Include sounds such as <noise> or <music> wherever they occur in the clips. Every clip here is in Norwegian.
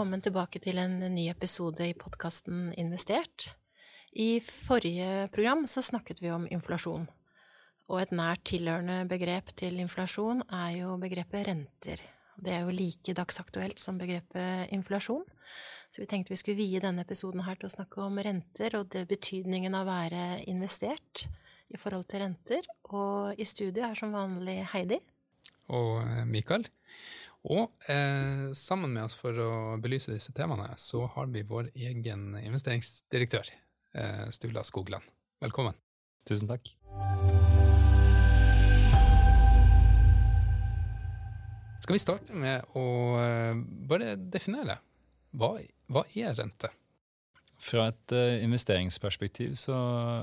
velkommen tilbake til en ny episode i podkasten Investert. I forrige program så snakket vi om inflasjon. Og et nært tilhørende begrep til inflasjon er jo begrepet renter. Det er jo like dagsaktuelt som begrepet inflasjon. Så vi tenkte vi skulle vie denne episoden her til å snakke om renter og det betydningen av å være investert i forhold til renter. Og i studio er som vanlig Heidi. Og eh, Mikael. Og eh, sammen med oss for å belyse disse temaene, så har vi vår egen investeringsdirektør, eh, Stula Skogland. Velkommen. Tusen takk. Skal vi starte med å eh, bare definere hva, hva er rente? Fra et uh, investeringsperspektiv så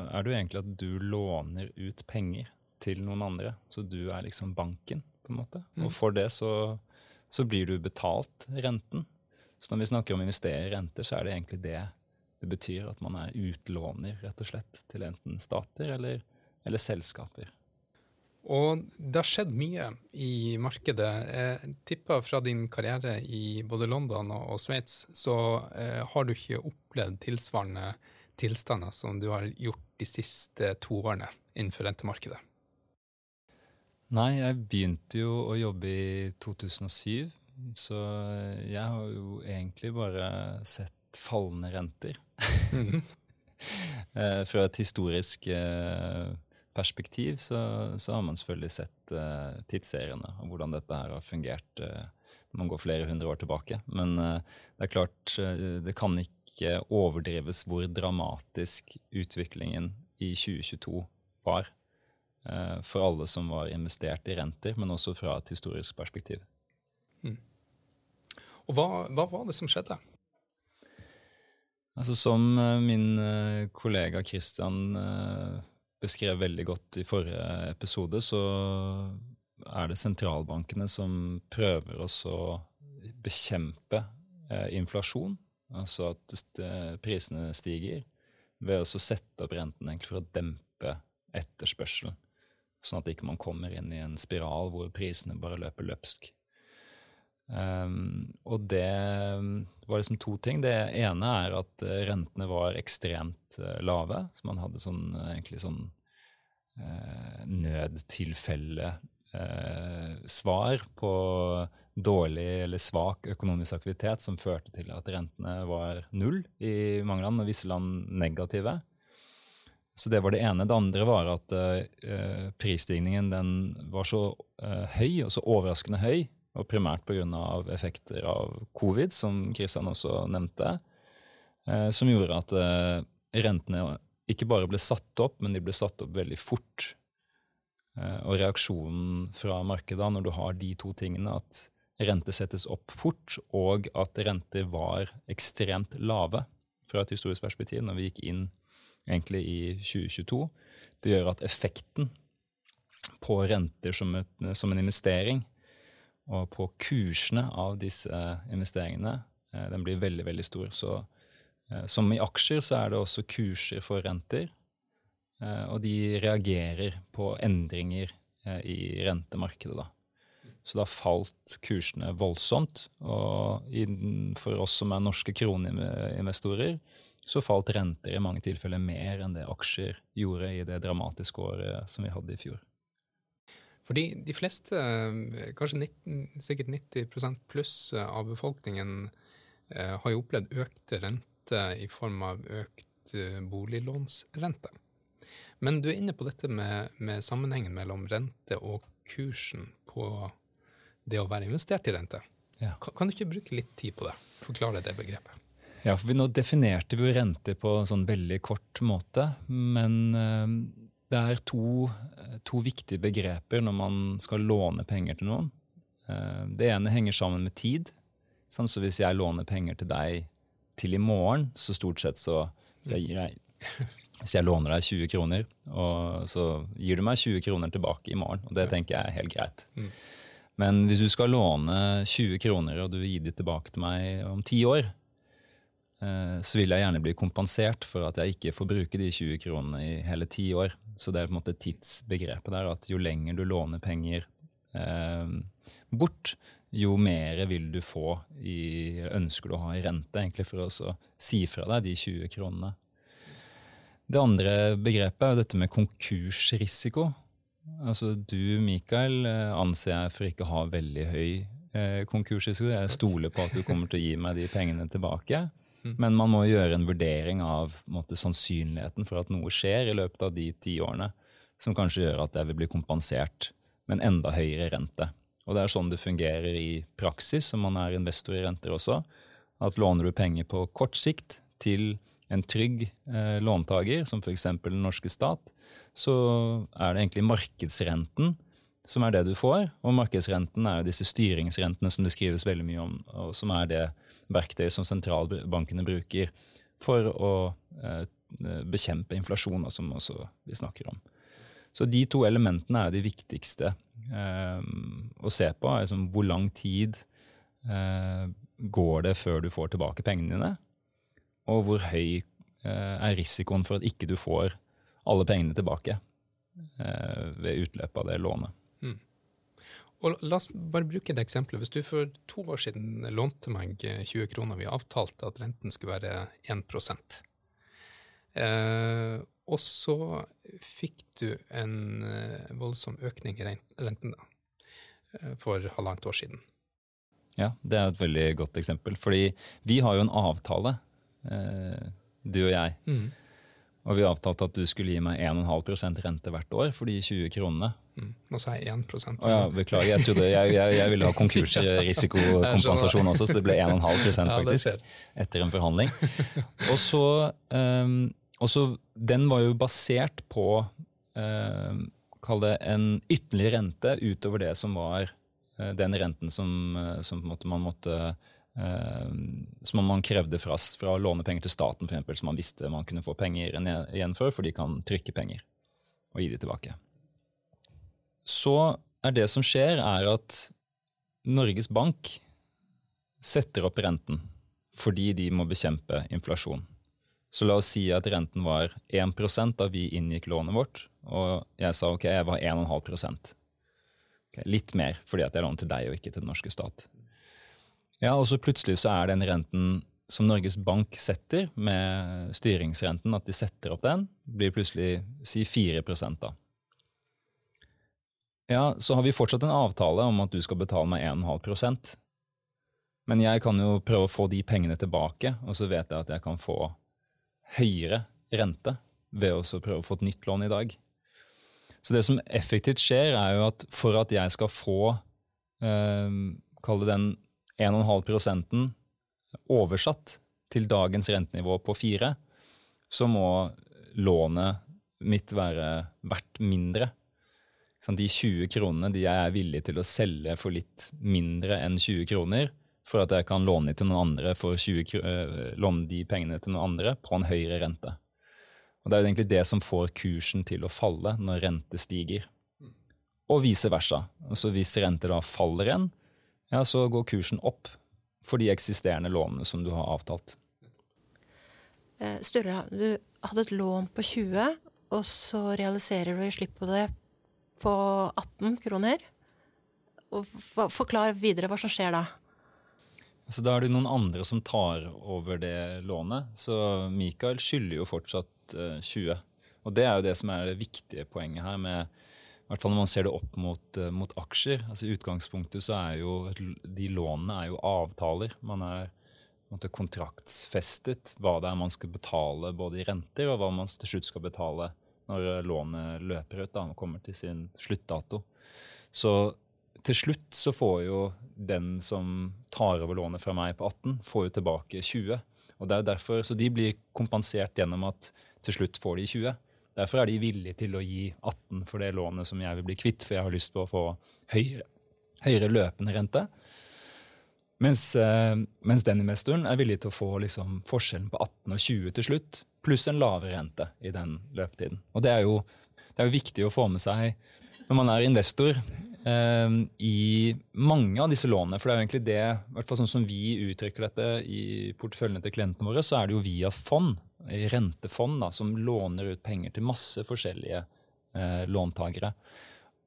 er det jo egentlig at du låner ut penger til noen andre. Så du er liksom banken, på en måte. Mm. Og for det så så blir du betalt renten. Så når vi snakker om å investere i renter, så er det egentlig det det betyr. At man er utlåner, rett og slett, til enten stater eller, eller selskaper. Og det har skjedd mye i markedet. Jeg tipper fra din karriere i både London og, Sveits, så eh, har du ikke opplevd tilsvarende tilstander som du har gjort de siste to årene innenfor rentemarkedet. Nei, jeg begynte jo å jobbe i 2007, så jeg har jo egentlig bare sett fallende renter. Mhm. <laughs> Eh, fra et historisk eh, perspektiv så, så, har man selvfølgelig sett uh, tidsseriene og hvordan dette her har fungert uh, når man går flere hundre år tilbake. Men uh, det er klart, det kan ikke overdrives hvor dramatisk utviklingen i 2022 var. Eh, for alle som var investert i renter, men også fra et historisk perspektiv. Mm. Og hva, hva, var det som skjedde? Altså, som eh, min eh, kollega Christian beskrev veldig godt i forrige episode, så er det sentralbankene som prøver å bekjempe inflasjon, altså at prisene stiger, ved å sette opp renten for å dempe etterspørselen sånn at ikke man kommer inn i en spiral hvor prisene bare løper løpsk. Um, og det var liksom to ting. Det ene er at uh, rentene var ekstremt uh, lave. Så man hadde sånn, uh, egentlig sånn nødtilfelle svar på dårlig eller svak økonomisk aktivitet som førte til at rentene var null i mange land, og visse land negative. Så det var det ene. Det andre var at uh, prisstigningen den var så uh, høy, og så overraskende høy, og primært pga. effekter av covid, som Kristian også nevnte, uh, som gjorde at rentene ikke bare ble satt opp, men de ble satt opp veldig fort. og reaksjonen fra markedet når du har de to tingene, at rente settes opp fort, og at renter var ekstremt lave fra et historisk perspektiv når vi gikk inn egentlig i 2022. Det gjør at effekten på renter som, et, som en investering og på kursene av disse investeringene, eh, den blir veldig, veldig stor. Så eh, som i aksjer så er det også kurser for renter. Eh, og de reagerer på endringer i rentemarkedet, da. Så da falt kursene voldsomt. Og for oss som er norske kroneinvestorer, så falt renter i mange tilfeller mer enn det aksjer gjorde i det dramatiske året som vi hadde i fjor. Fordi de fleste, kanskje 19, sikkert 90% pluss av befolkningen, eh, har jo opplevd økte renter i form av økt eh, boliglånsrente. Men du er inne på dette med, med sammenhengen mellom rente og kursen på det å være investert i rente. Ja. Kan, kan, du ikke bruke litt tid på det? Forklare det begrepet. Ja, for vi Nå definerte vi rente på en sånn veldig kort måte. Men uh, det er to, to, viktige begreper når man skal låne penger til noen. Uh, det ene henger sammen med tid. Sånn, så hvis jeg låner penger til deg til i morgen, så stort sett så hvis jeg, deg, hvis jeg låner deg 20 kroner, og så gir du meg 20 kroner tilbake i morgen. Og det tenker jeg er helt greit. Mm. Men hvis du skal låne 20 kroner, og du vil gi de tilbake til meg om ti år, Eh, så vil jeg gjerne bli kompensert for at jeg ikke får bruke de 20 kronene i hele ti år. Så det er på en måte tidsbegrepet der, at jo lenger du låner penger eh, bort, jo mer vil du få i, ønsker du å ha i rente, egentlig for å si fra deg de 20 kronene. Det andre begrepet er dette med konkursrisiko. Altså Du, Mikael, eh, anser jeg for ikke å ha veldig høy eh, konkursrisiko. Jeg stoler på at du kommer til å gi meg de pengene tilbake. <laughs> Mm. Men man må gjøre en vurdering av måte, sannsynligheten for at noe skjer i løpet av de ti årene, som kanskje gjør at jeg vil bli kompensert med en enda høyere rente. Og det er sånn det fungerer i praksis, som man er investor i renter også. At låner du penger på kort sikt til en trygg eh, låntaker, som f.eks. den norske stat, så er det egentlig markedsrenten som er det du får. Og markedsrenten er jo disse styringsrentene som det skrives veldig mye om, og som er det verktøyet som sentralbankene bruker for å eh, bekjempe inflasjon, som også vi snakker om. Så de to elementene er de viktigste eh, å se på. Altså, hvor lang tid eh, går det før du får tilbake pengene dine? Og hvor høy eh, er risikoen for at ikke du får alle pengene tilbake eh, ved utløpet av det lånet? Mm. Og la oss bare bruke et eksempel. Hvis du for to år siden lånte meg 20 kroner, vi avtalte at renten skulle være 1 eh, og så fikk du en eh, voldsom økning i renten da, eh, for halvannet år siden. Ja, det er et veldig godt eksempel. Fordi vi har jo en avtale, eh, du og jeg. Mm. Og vi avtalte at du skulle gi meg 1,5% rente hvert år for de 20 kronene. Mm. Nå sa jeg 1 oh, ja, Beklager, jeg, trodde, jeg, jeg, jeg ville ha konkursrisikokompensasjon også, så det ble 1,5% faktisk. Etter en forhandling. Og så um, og så, Den var jo basert på um, kall det en ytterligere rente utover det som var uh, den renten som, eh, som man måtte som man krevde fra, fra å til staten, eksempel, som man visste man kunne få penger igjen for, for de kan trykke penger og gi de tilbake. Så er det som skjer, er at Norges Bank setter opp renten fordi de må bekjempe inflasjon. Så la oss si at renten var 1% da vi inngikk lånet vårt, og jeg sa ok, jeg var 1,5 okay, Litt mer, fordi at jeg lånte til deg og ikke til den norske stat. Ja, Og så plutselig så er den renten som Norges Bank setter, med styringsrenten, at de setter opp den, blir plutselig si 4 da. Ja, så har vi fortsatt en avtale om at du skal betale meg 1,5% Men jeg kan jo prøve å få de pengene tilbake, og så vet jeg at jeg kan få høyere rente ved å prøve å få et nytt lån i dag. Så det som effektivt skjer, er jo at for at jeg skal få eh, Kall det den 1,5% oversatt til dagens rentenivå på 4, så må lånet mitt være verdt mindre. De 20 kronene de jeg er villig til å selge for litt mindre enn 20 kroner, for at jeg kan låne, til noen andre for 20, uh, låne de pengene til noen andre på en høyere rente. Og Det er jo egentlig det som får kursen til å falle når rente stiger. Og vice versa. Altså Hvis rente da faller igjen, ja, så går kursen opp for de eksisterende lånene som du har avtalt. Sturre, du hadde et lån på 20, og så realiserer du i slipp på det på 18 kroner. Og forklar videre hva som skjer da. Så da er det noen andre som tar over det lånet. Så Mikael skylder jo fortsatt uh, eh, 20. Og det er jo det som er det viktige poenget her. med hvert fall når man ser det opp mot, uh, mot aksjer. altså I utgangspunktet så er jo de lånene er jo avtaler. Man er måte, kontraktsfestet hva det er man skal betale både i renter, og hva man til slutt skal betale når eh, lånet løper ut da, og kommer til sin sluttdato. Så til slutt så får jo den som tar over lånet fra meg på 18, får jo tilbake 20. Og det er derfor, Så de blir kompensert gjennom at til slutt får de 20. Derfor er de villige til å gi 18 for det lånet som jeg vil bli kvitt, for jeg har lyst på å få høyere, høyere løpende rente. Mens, eh, mens, den investoren er villig til å få liksom, forskjellen på 18 og 20 til slutt, pluss en lavere rente i den løpetiden. Og det er jo, det er jo viktig å få med seg når man er investor, eh, i mange av disse lånene. For det er jo egentlig det, i hvert fall sånn som vi uttrykker dette i porteføljene til klientene våre, så er det jo via fond, rentefond, da, som låner ut penger til masse forskjellige eh, låntakere.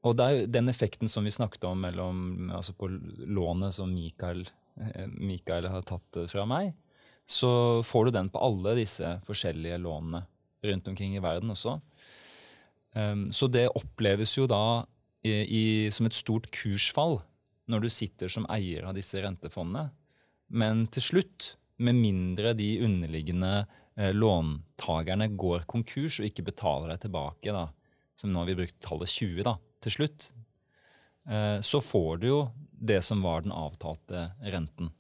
Og det er den effekten som vi snakket om mellom, altså på lånet som Mikael, eh, Mikael har tatt fra meg, så får du den på alle disse forskjellige lånene rundt omkring i verden også. Um, så det oppleves jo da i, i, som et stort kursfall når du sitter som eier av disse rentefondene. Men til slutt, med mindre de underliggende låntakerne går konkurs og ikke betaler deg tilbake, da, som nå har vi brukt tallet 20 da, til slutt, eh, så får du jo det som var den avtalte renten.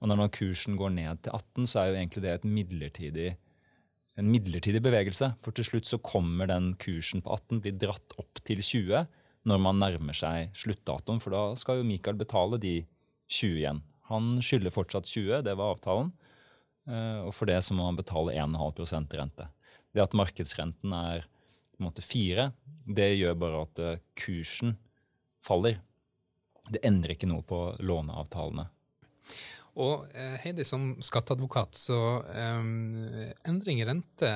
Og når kursen går ned til 18, så er jo egentlig det et midlertidig, en midlertidig bevegelse. For til slutt så kommer den kursen på 18 bli dratt opp til 20 når man nærmer seg sluttdatoen, for da skal jo Michael betale de 20 igjen. Han skylder fortsatt 20, det var avtalen. Eh, og for det så må man betale 1,5% rente. Det at markedsrenten er på en måte fire, det gjør bare at eh, kursen faller. Det endrer ikke noe på låneavtalene. Og eh, Heidi, som skatteadvokat, så um, endring i rente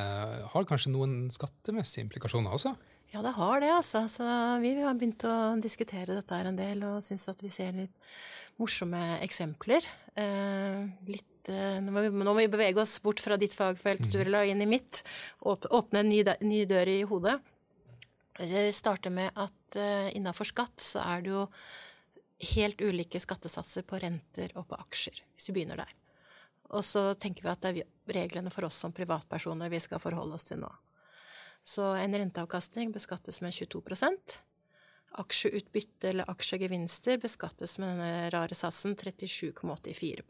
har kanskje noen skattemessige implikasjoner også? Ja, det har det, altså. Så vi har begynt å diskutere dette her en del og syns at vi ser litt morsomme eksempler. Eh, litt, eh, nå, må vi, nå, må vi, bevege oss bort fra ditt fagfelt. Sturla, inn i mitt. Åpne en ny, ny dør i hodet. Vi starter med at eh, innafor skatt så er det jo helt ulike skattesatser på renter og på aksjer, hvis vi begynner der. Og så tenker vi at det er reglene for oss som privatpersoner vi skal forholde oss til nå. Så en renteavkastning beskattes med 22% Aksjeutbytte eller aksjegevinster beskattes med denne rare satsen 37,84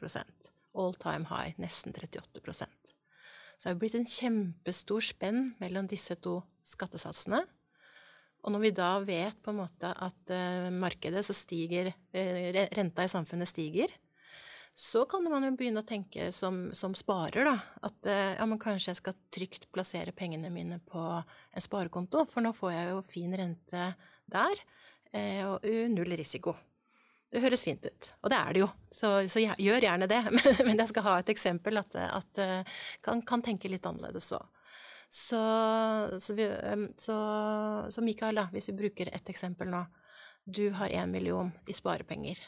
All time high, nesten 38% Så det har blitt en kjempestor spenn mellom disse to skattesatsene. Og når vi da vet på en måte at uh, markedet så stiger uh, Renta i samfunnet stiger, så kan man jo begynne å tenke som, som sparer, da. At uh, ja, men kanskje jeg skal trygt plassere pengene mine på en sparekonto, for nå får jeg jo fin rente der, og null risiko. Det høres fint ut, og det er det jo, så, så gjør gjerne det. <laughs> Men jeg skal ha et eksempel at, at kan, kan tenke litt annerledes òg. Så, så, vi, så, så Mikael, da, hvis vi bruker ett eksempel nå. Du har én million i sparepenger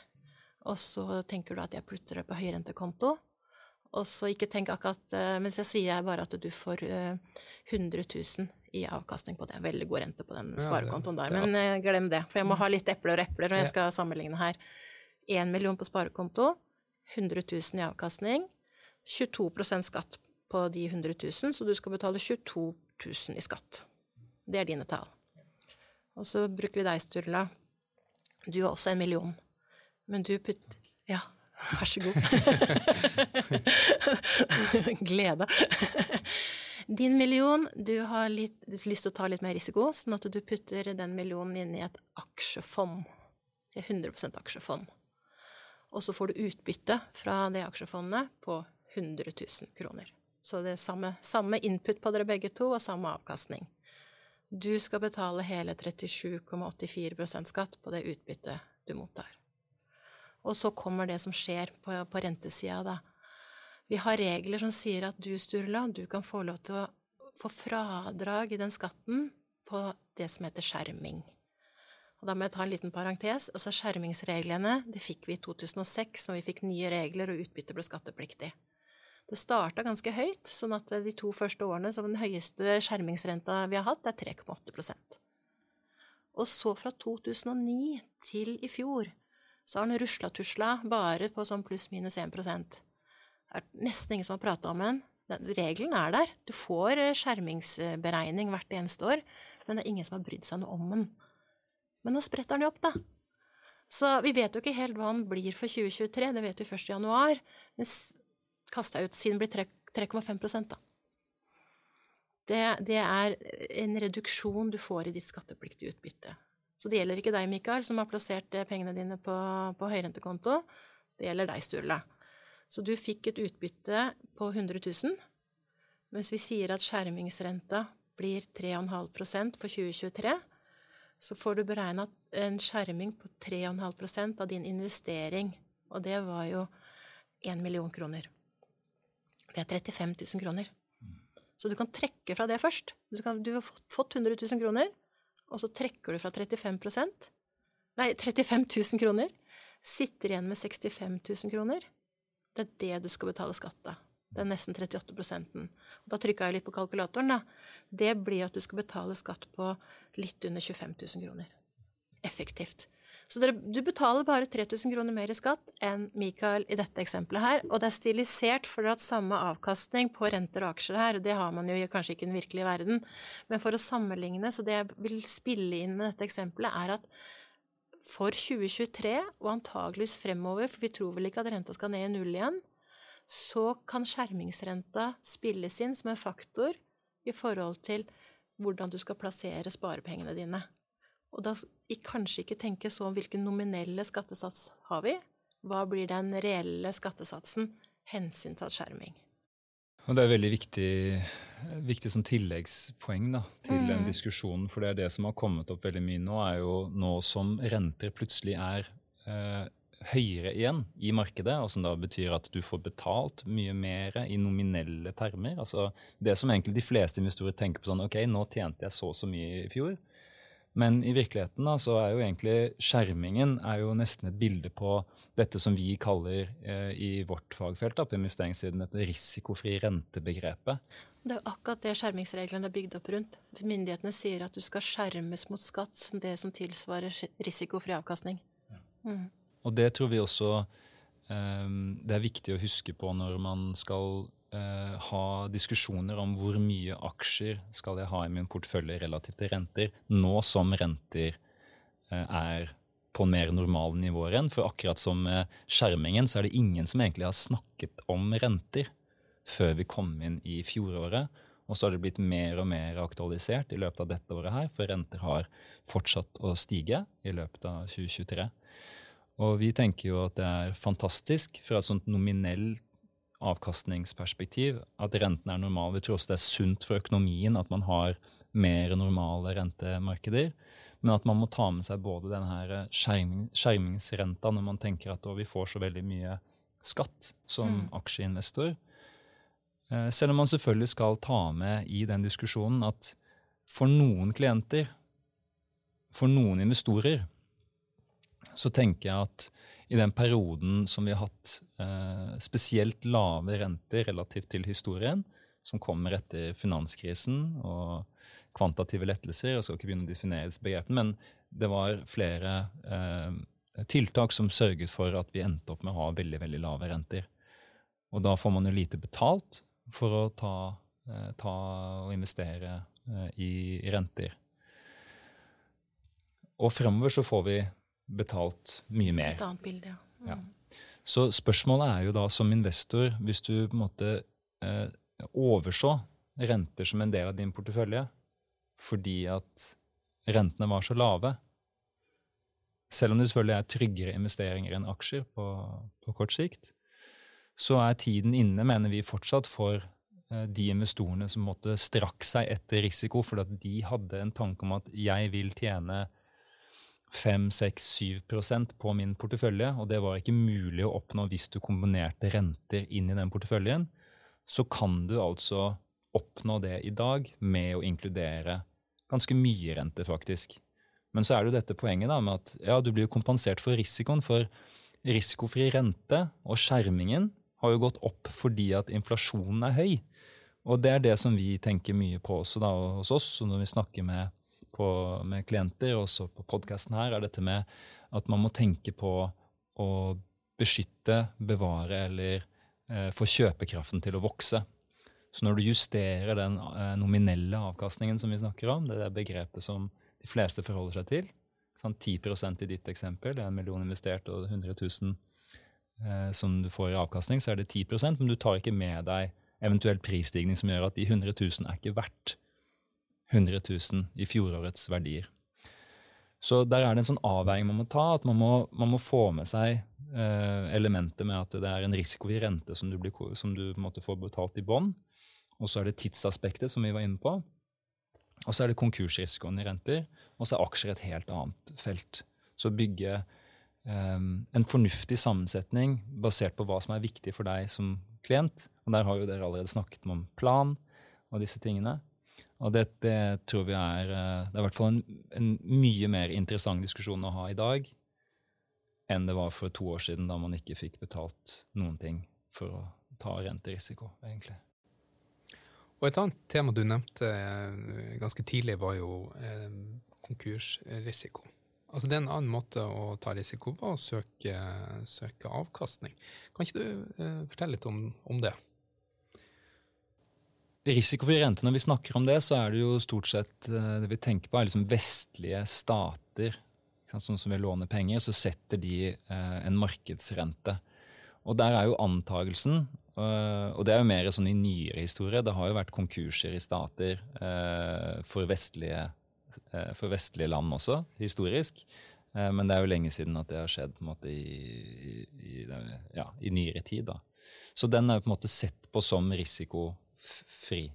og så tenker du at jeg putter det på høyrentekonto. Og så ikke tenk akkurat Mens jeg sier bare at du får 100 eh, 000 i avkastning på det. Veldig god rente på den sparekontoen der. Men eh, glem det, for jeg må ha litt epler og epler og jeg skal sammenligne her. 1 million på sparekonto, 100 000 i avkastning, 22% skatt på de 100 000, så du skal betale 22 000 i skatt. Det er dine tall. Og så bruker vi deg, Sturla. Du har også en million. Men du putter Ja, vær så god. <laughs> <laughs> Glede. Din million, du har litt, lyst til å ta litt mer risiko, sånn at du putter den millionen inn i et aksjefond. Det er 100% aksjefond. Og så får du utbytte fra det aksjefondet på 100 000 kroner. Så det er samme, samme input på dere begge to, og samme avkastning. Du skal betale hele 37,84% skatt på det utbyttet du mottar. Og så kommer det som skjer på, på rentesida, da. Vi har regler som sier at du, Sturla, du kan få lov til å få fradrag i den skatten på det som heter skjerming. Og da må jeg ta en liten parentes. Altså Skjermingsreglene det fikk vi i 2006, når vi fikk nye regler og utbytte ble skattepliktig. Det starta ganske høyt, sånn at de to første årene så den høyeste skjermingsrenta vi har hatt, er 3,8% Og så fra 2009 til i fjor så har den rusla-tusla bare på sånn pluss-minus 1 Det er nesten ingen som har prata om den. Regelen er der. Du får eh, skjermingsberegning hvert eneste år, men det er ingen som har brydd seg noe om den. Men nå spretter den jo opp, da. Så vi vet jo ikke helt hva den blir for 2023, det vet vi først i januar. Men kasta ut siden blir 3,5 da. Det, det er en reduksjon du får i ditt skattepliktige utbytte. Så det gjelder ikke deg, Mikael, som har plassert eh, pengene dine på, på høyrentekonto. Det gjelder deg, Sturla. Så du fikk et utbytte på 100 000, mens vi sier at skjermingsrenta blir 3,5% for 2023, så får du beregna en skjerming på 3,5% av din investering. Og det var jo 1 million kroner. Det er 35 000 kroner. Så du kan trekke fra det først. Du, kan, du har fått 100 000 kroner, og så trekker du fra 35 nei, 35 000 kroner, sitter igjen med 65 000 kroner, det er det du skal betale skatt av. Det er nesten 38 Da trykka jeg litt på kalkulatoren. da. Det blir at du skal betale skatt på litt under 25 000 kroner. Effektivt. Så dere, du betaler bare 3000 kroner mer i skatt enn Michael i dette eksempelet her. Og det er stilisert for hatt samme avkastning på renter og aksjer her. Det har man jo kanskje ikke i den virkelige verden. Men for å sammenligne, så det jeg vil spille inn med dette eksempelet, er at for 2023, og antageligvis fremover, for vi tror vel ikke at renta skal ned i null igjen, så kan skjermingsrenta spilles inn som en faktor i forhold til hvordan du skal plassere sparepengene dine. Og da kanskje ikke tenke så om hvilken nominelle skattesats har vi, hva blir den reelle skattesatsen hensyntatt skjerming. Og Det er veldig viktig, viktig som tilleggspoeng da, til mm. den diskusjonen. For det er det som har kommet opp veldig mye nå, er jo nå som renter plutselig er eh, høyere igjen i markedet, og som da betyr at du får betalt mye mer i nominelle termer. Altså Det som egentlig de fleste investorer tenker på sånn Ok, nå tjente jeg så og så mye i fjor. Men i virkeligheten da, så er jo egentlig skjermingen er jo nesten et bilde på dette som vi kaller eh, i vårt fagfelt da, på investeringssiden et risikofri rentebegrepet. Det er akkurat det skjermingsreglene er bygd opp rundt. Myndighetene sier at du skal skjermes mot skatt som det som tilsvarer risikofri avkastning. Mm. Og det tror vi også eh, det er viktig å huske på når man skal uh, ha diskusjoner om hvor mye aksjer skal jeg ha i min portefølje relativt til renter, nå som renter uh, er på mer normale nivåer igjen. For akkurat som med skjermingen, så er det ingen som egentlig har snakket om renter før vi kom inn i fjoråret. Og så har det blitt mer og mer aktualisert i løpet av dette året her, for renter har fortsatt å stige i løpet av 2023. Og vi tenker jo at det er fantastisk fra et sånt nominelt avkastningsperspektiv at renten er normal. Vi tror også det er sunt for økonomien at man har mer normale rentemarkeder. Men at man må ta med seg både denne skjerming, skjermingsrenta når man tenker at vi får så veldig mye skatt som mm. aksjeinvestor. Eh, selv om man selvfølgelig skal ta med i den diskusjonen at for noen klienter, for noen investorer, så tenker jeg at i den perioden som vi har hatt eh, spesielt lave renter relativt til historien, som kommer etter finanskrisen og kvantitative lettelser, jeg skal ikke begynne å definere disse begrepene, men det var flere eh, tiltak som sørget for at vi endte opp med å ha veldig, veldig lave renter. Og da får man jo lite betalt for å ta, eh, ta og investere eh, i renter. Og fremover så får vi betalt mye mer. Et annet bilde, ja. Mm. ja. Så spørsmålet er jo da som investor, hvis du på en måte eh, overså renter som en del av din portefølje fordi at rentene var så lave Selv om det selvfølgelig er tryggere investeringer enn aksjer på, på kort sikt, så er tiden inne, mener vi fortsatt, for eh, de investorene som måtte strakk seg etter risiko fordi at de hadde en tanke om at jeg vil tjene 5-6-7 på min portefølje, og det var ikke mulig å oppnå hvis du kombinerte renter inn i den porteføljen, så kan du altså oppnå det i dag med å inkludere ganske mye rente, faktisk. Men så er det jo dette poenget da, med at ja, du blir kompensert for risikoen. For risikofri rente og skjermingen har jo gått opp fordi at inflasjonen er høy. Og det er det som vi tenker mye på også da, hos oss. Når vi snakker med på, med klienter, også på podkasten her, er dette med at man må tenke på å beskytte, bevare eller eh, få kjøpekraften til å vokse. Så når du justerer den eh, nominelle avkastningen som vi snakker om, det er begrepet som de fleste forholder seg til, sånn 10% i ditt eksempel, det er en million investert og 100 000 eh, som du får i avkastning, så er det 10% men du tar ikke med deg eventuell prisstigning som gjør at de 100 000 er ikke verdt 100 000 i fjorårets verdier. Så der er det en sånn avveining man må ta, at man må, man må få med seg eh, elementet med at det er en risiko i rente som du, blir, som du måtte få betalt i bånn. Og så er det tidsaspektet, som vi var inne på. Og så er det konkursrisikoen i renter. Og så er aksjer et helt annet felt. Så bygge eh, en fornuftig sammensetning basert på hva som er viktig for deg som klient. Og der har jo dere allerede snakket om plan og disse tingene. Og det, det, tror vi er eh, Det er i hvert fall en, en, mye mer interessant diskusjon å ha i dag enn det var for to år siden, da man ikke fikk betalt noen ting for å ta renterisiko, egentlig. Og Et annet tema du nevnte eh, ganske tidlig, var jo eh, konkursrisiko. Altså Det er en annen måte å ta risiko på, å søke, søke avkastning. Kan ikke du fortelle litt om, om det? Risikofri rente, når vi snakker om det, så er det jo stort sett eh, det vi tenker på, er liksom vestlige stater. Sånn som vi låner penger, så setter de eh, en markedsrente. Og der er jo antagelsen, eh, og det er jo mer sånn i nyere historie, det har jo vært konkurser i stater for vestlige, for vestlige land også, historisk. Men det er jo lenge siden at det har skjedd måte, i, i, ja, i nyere tid. Da. Så den er jo på en måte sett på som risiko fri.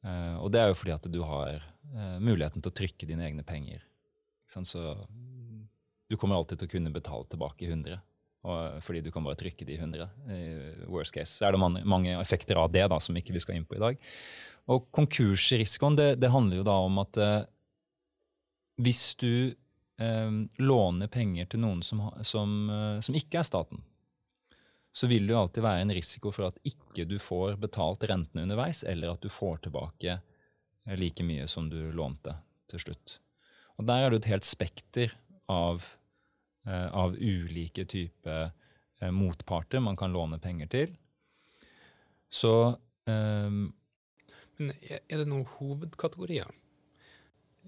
Uh, og det er jo fordi at du har uh, muligheten til å trykke dine egne penger. Så du kommer alltid til å kunne betale tilbake 100, og, fordi du kan bare trykke de 100. I worst case. Så er det mange, mange effekter av det da, som ikke vi skal inn på i dag. Og konkursrisikoen, det, det handler jo da om at uh, hvis du låner penger til noen som, som, som ikke er staten, så vil det jo alltid være en risiko for at ikke du får betalt rentene underveis, eller at du får tilbake like mye som du lånte til slutt. Og Der er det et helt spekter av, eh, av ulike typer eh, motparter man kan låne penger til. Så um, Men er det noen hovedkategorier?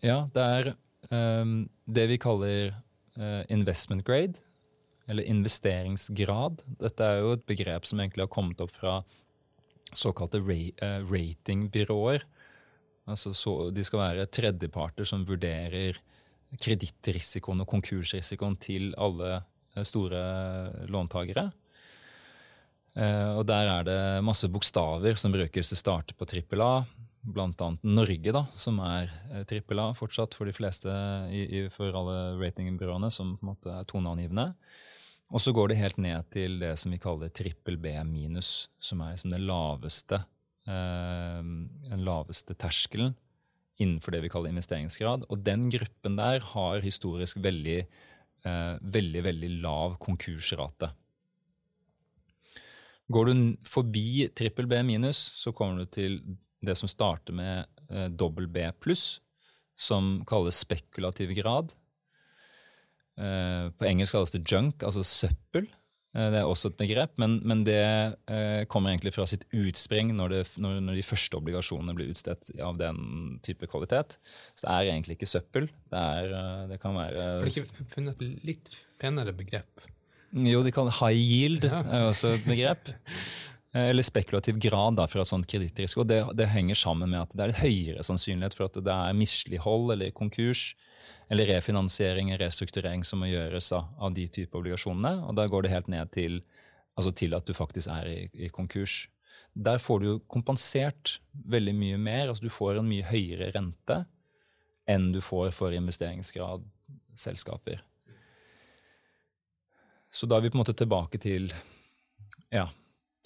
Ja, det er um, det vi kaller uh, investment grade eller investeringsgrad. Dette er jo et begrep som egentlig har kommet opp fra såkalte uh, ratingbyråer. Altså så, de skal være tredjeparter som vurderer kredittrisikoen og konkursrisikoen til alle eh, store låntakere. Uh, og der er det masse bokstaver som brukes til å starte på trippel A. Annet Norge, da, som er trippel A fortsatt for de fleste i, i, for alle ratingbyråene, som på en måte er toneangivende. Og så går det helt ned til det som vi kaller trippel B minus, som er liksom den laveste, eh, den laveste terskelen innenfor det vi kaller investeringsgrad. Og den gruppen der har historisk veldig, eh, veldig, veldig lav konkursrate. Går du forbi trippel B minus, så kommer du til det som starter med eh, dobbel B pluss, som kalles spekulativ grad. Eh, på engelsk kalles det junk, altså søppel. Eh, det er også et begrep, men, men det kommer egentlig fra sitt utspring når, det, når, når, de første obligasjonene blir utstedt av den type kvalitet. Så det er egentlig ikke søppel. Det, er, det kan være Har de ikke funnet et litt penere begrep? Jo, de kaller high yield, ja. er også et begrep. <laughs> Eller spekulativ grad da, fra sånn kredittrisiko. Det, det henger sammen med at det er høyere sannsynlighet for at det er mislighold eller konkurs eller refinansiering eller restrukturering som må gjøres da, av de type obligasjonene. Og da går det helt ned til, altså til at du faktisk er i, i, konkurs. Der får du kompensert veldig mye mer. altså Du får en mye høyere rente enn du får for investeringsgrad selskaper. Så da er vi på en måte tilbake til ja,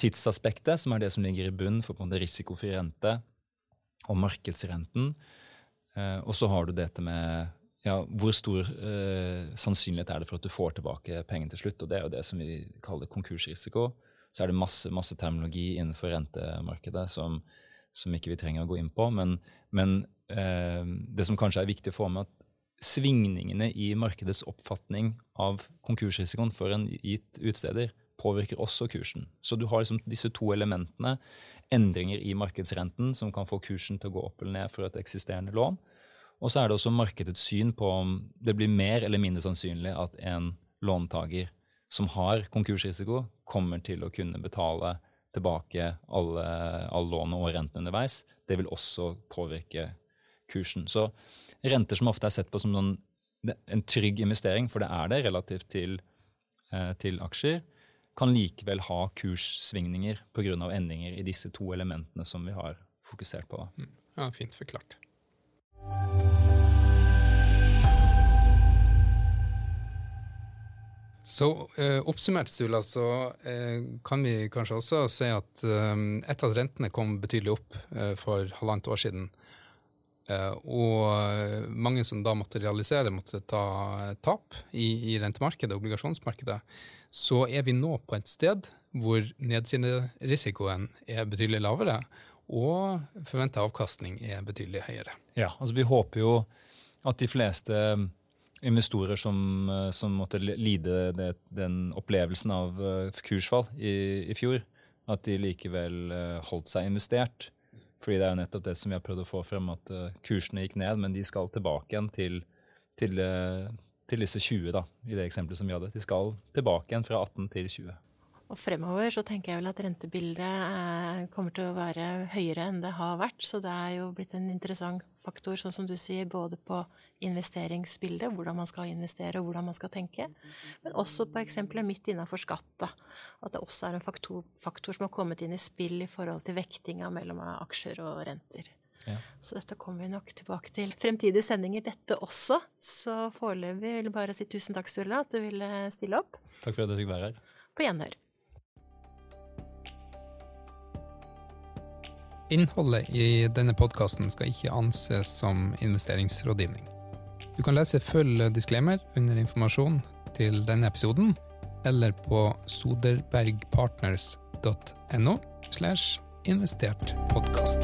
tidsaspektet, som er det som ligger i bunnen for risikofri rente, og markedsrenten. Eh, og så har du dette med ja, hvor stor eh, sannsynlighet er det for at du får tilbake pengene til slutt? Og det er jo det som vi kaller konkursrisiko. Så er det masse, masse terminologi innenfor rentemarkedet som, som, ikke vi trenger å gå inn på. Men, men eh, det som kanskje er viktig å få med, at svingningene i markedets oppfatning av konkursrisikoen for en gitt utsteder påvirker også kursen. Så du har liksom disse to elementene. Endringer i markedsrenten som kan få kursen til å gå opp eller ned for et eksisterende lån. Og så er det også markedets syn på om det blir mer eller mindre sannsynlig at en låntaker som har konkursrisiko, kommer til å kunne betale tilbake alle, alle lånene og rentene underveis. Det vil også påvirke kursen. Så renter som ofte er sett på som noen, en trygg investering, for det er det relativt til, eh, til aksjer, kan likevel ha kurssvingninger pga. endringer i disse to elementene som vi har fokusert på. Mm. Ja, Fint forklart. Så eh, oppsummert, Sula, så eh, kan vi kanskje også si at eh, etter at rentene kom betydelig opp eh, for halvannet år siden, og mange som da måtte realisere, måtte ta tap i, i rentemarkedet, obligasjonsmarkedet, så er vi nå på et sted hvor nedsiderisikoen er betydelig lavere, og forventa avkastning er betydelig høyere. Ja, altså vi håper jo at de fleste investorer som, eh, som måtte lide det, den opplevelsen av kursfall i, i, fjor, at de likevel holdt seg investert. Fordi det er jo nettopp det som vi har prøvd å få frem, at uh, kursene gikk ned, men de skal tilbake igjen til, til, til disse 20, da, i det eksempelet som vi hadde. De skal tilbake igjen fra 18 til 20. Og fremover så tenker jeg vel at rentebildet er, kommer til å være høyere enn det har vært. Så det er jo blitt en interessant faktor, sånn som du sier, både på investeringsbildet, hvordan man skal investere og hvordan man skal tenke, men også på eksempelet midt innafor skatt. Da. At det også er en faktor, faktor, som har kommet inn i spill i forhold til vektinga mellom aksjer og renter. Ja. Så dette kommer vi nok tilbake til. Fremtidige sendinger, dette også. Så foreløpig vil jeg bare si tusen takk, Sturla, at du ville stille opp. Takk for at jeg fikk være her. På gjenhør. Innholdet i denne podkasten skal ikke anses som investeringsrådgivning. Du kan lese full disclaimer under informasjon til denne episoden, eller på soderbergpartners.no slash investert podkast.